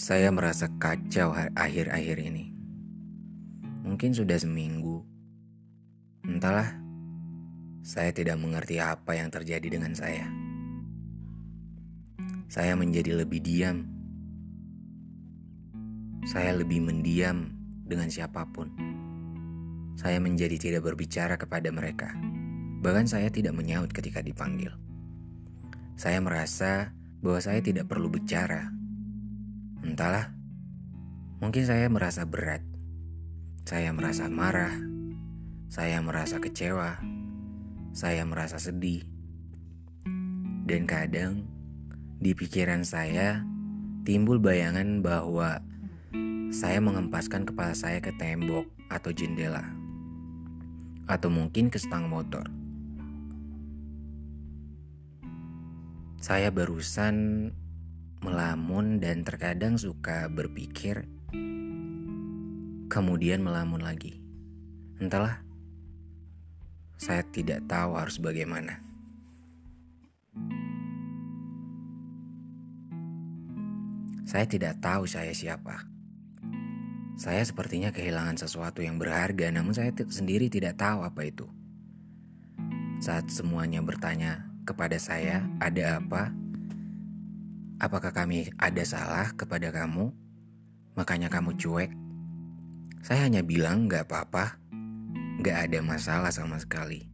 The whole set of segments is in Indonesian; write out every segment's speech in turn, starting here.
Saya merasa kacau akhir-akhir ini. Mungkin sudah seminggu. Entahlah, saya tidak mengerti apa yang terjadi dengan saya. Saya menjadi lebih diam. Saya lebih mendiam dengan siapa pun. Saya menjadi tidak berbicara kepada mereka. Bahkan saya tidak menyaut ketika dipanggil. Saya merasa bahwa saya tidak perlu bicara Entahlah, mungkin saya merasa berat, saya merasa marah, saya merasa kecewa, saya merasa sedih, dan kadang di pikiran saya timbul bayangan bahwa saya mengempaskan kepala saya ke tembok atau jendela, atau mungkin ke stang motor. Saya barusan melamun dan terkadang suka berpikir, kemudian melamun lagi. Entahlah, saya tidak tahu harus bagaimana. Saya tidak tahu saya siapa. Saya sepertinya kehilangan sesuatu yang berharga, namun saya sendiri tidak tahu apa itu. Saat semuanya bertanya kepada saya, "Ada apa?" Apakah kami ada salah kepada kamu? Makanya kamu cuek? Saya hanya bilang gak apa-apa, gak ada masalah sama sekali.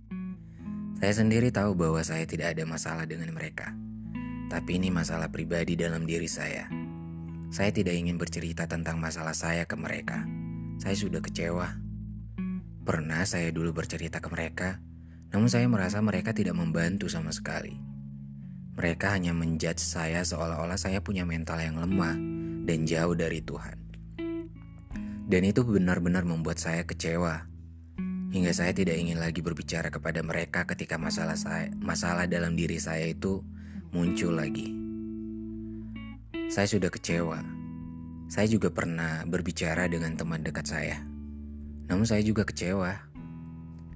Saya sendiri tahu bahwa saya tidak ada masalah dengan mereka. Tapi ini masalah pribadi dalam diri saya. Saya tidak ingin bercerita tentang masalah saya ke mereka. Saya sudah kecewa. Pernah saya dulu bercerita ke mereka, namun saya merasa mereka tidak membantu sama sekali. Mereka hanya menjudge saya seolah-olah saya punya mental yang lemah dan jauh dari Tuhan. Dan itu benar-benar membuat saya kecewa. Hingga saya tidak ingin lagi berbicara kepada mereka ketika masalah saya, masalah dalam diri saya itu muncul lagi. Saya sudah kecewa. Saya juga pernah berbicara dengan teman dekat saya. Namun saya juga kecewa.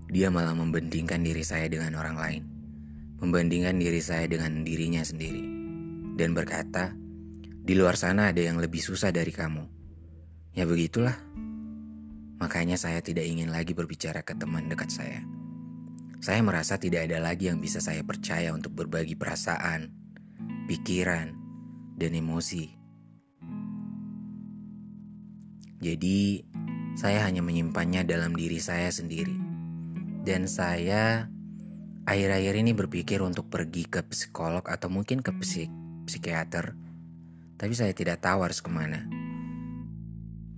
Dia malah membandingkan diri saya dengan orang lain membandingkan diri saya dengan dirinya sendiri, dan berkata, "Di luar sana ada yang lebih susah dari kamu." Ya begitulah. Makanya saya tidak ingin lagi berbicara ke teman dekat saya. Saya merasa tidak ada lagi yang bisa saya percaya untuk berbagi perasaan, pikiran, dan emosi. Jadi, saya hanya menyimpannya dalam diri saya sendiri, dan saya akhir-akhir ini berpikir untuk pergi ke psikolog atau mungkin ke psik psikiater, tapi saya tidak tahu harus ke mana.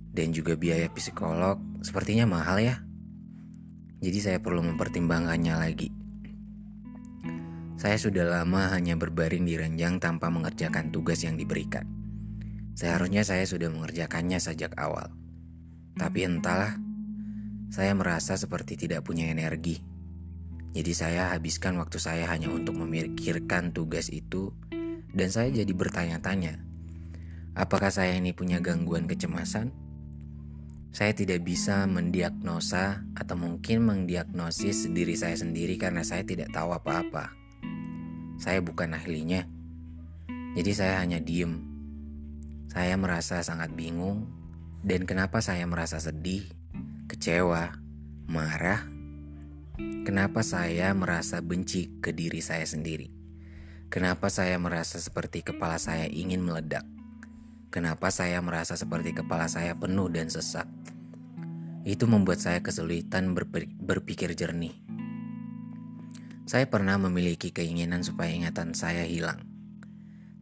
Dan juga biaya psikolog sepertinya mahal ya. Jadi saya perlu mempertimbangkannya lagi. Saya sudah lama hanya berbaring di ranjang tanpa mengerjakan tugas yang diberikan. Seharusnya saya sudah mengerjakannya sejak awal. Tapi entahlah, saya merasa seperti tidak punya energi jadi saya habiskan waktu saya hanya untuk memikirkan tugas itu dan saya jadi bertanya-tanya, apakah saya ini punya gangguan kecemasan? Saya tidak bisa mendiagnosa atau mungkin mendiagnosis diri saya sendiri karena saya tidak tahu apa-apa. Saya bukan ahlinya. Jadi saya hanya diem. Saya merasa sangat bingung dan kenapa saya merasa sedih, kecewa, marah, Kenapa saya merasa benci ke diri saya sendiri? Kenapa saya merasa seperti kepala saya ingin meledak? Kenapa saya merasa seperti kepala saya penuh dan sesak? Itu membuat saya kesulitan berpikir jernih. Saya pernah memiliki keinginan supaya ingatan saya hilang.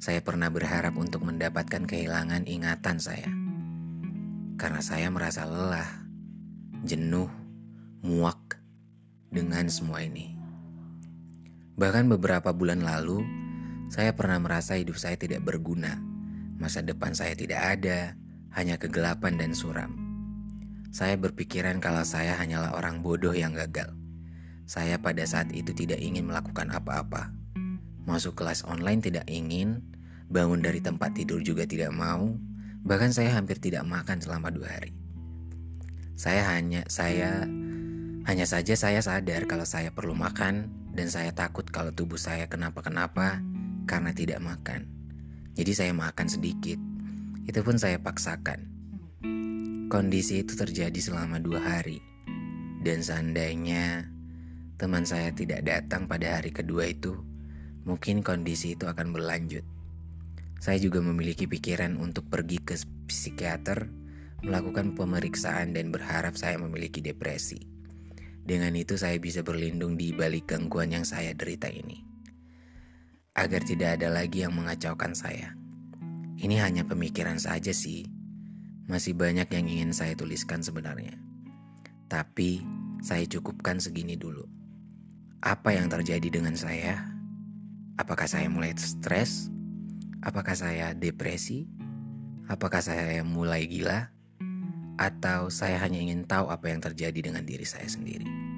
Saya pernah berharap untuk mendapatkan kehilangan ingatan saya. Karena saya merasa lelah, jenuh, muak dengan semua ini. Bahkan beberapa bulan lalu, saya pernah merasa hidup saya tidak berguna Masa depan saya tidak ada, hanya kegelapan dan suram. Saya berpikiran kalau saya hanyalah orang bodoh yang gagal. Saya pada saat itu tidak ingin melakukan apa-apa. Masuk kelas online tidak ingin, bangun dari tempat tidur juga tidak mau, bahkan saya hampir tidak makan selama dua hari. Saya hanya saya hanya saja saya sadar kalau saya perlu makan dan saya takut kalau tubuh saya kenapa-kenapa karena tidak makan. Jadi saya makan sedikit. Itu pun saya paksakan. Kondisi itu terjadi selama dua hari. Dan seandainya teman saya tidak datang pada hari kedua itu, mungkin kondisi itu akan berlanjut. Saya juga memiliki pikiran untuk pergi ke psikiater, melakukan pemeriksaan dan berharap saya memiliki depresi. Dengan itu saya bisa berlindung di balik gangguan yang saya derita ini agar tidak ada lagi yang mengacaukan saya. Ini hanya pemikiran saja sih. Masih banyak yang ingin saya tuliskan sebenarnya. Tapi saya cukupkan segini dulu. Apa yang terjadi dengan saya? Apakah saya mulai stres? Apakah saya depresi? Apakah saya mulai gila? Atau saya hanya ingin tahu apa yang terjadi dengan diri saya sendiri?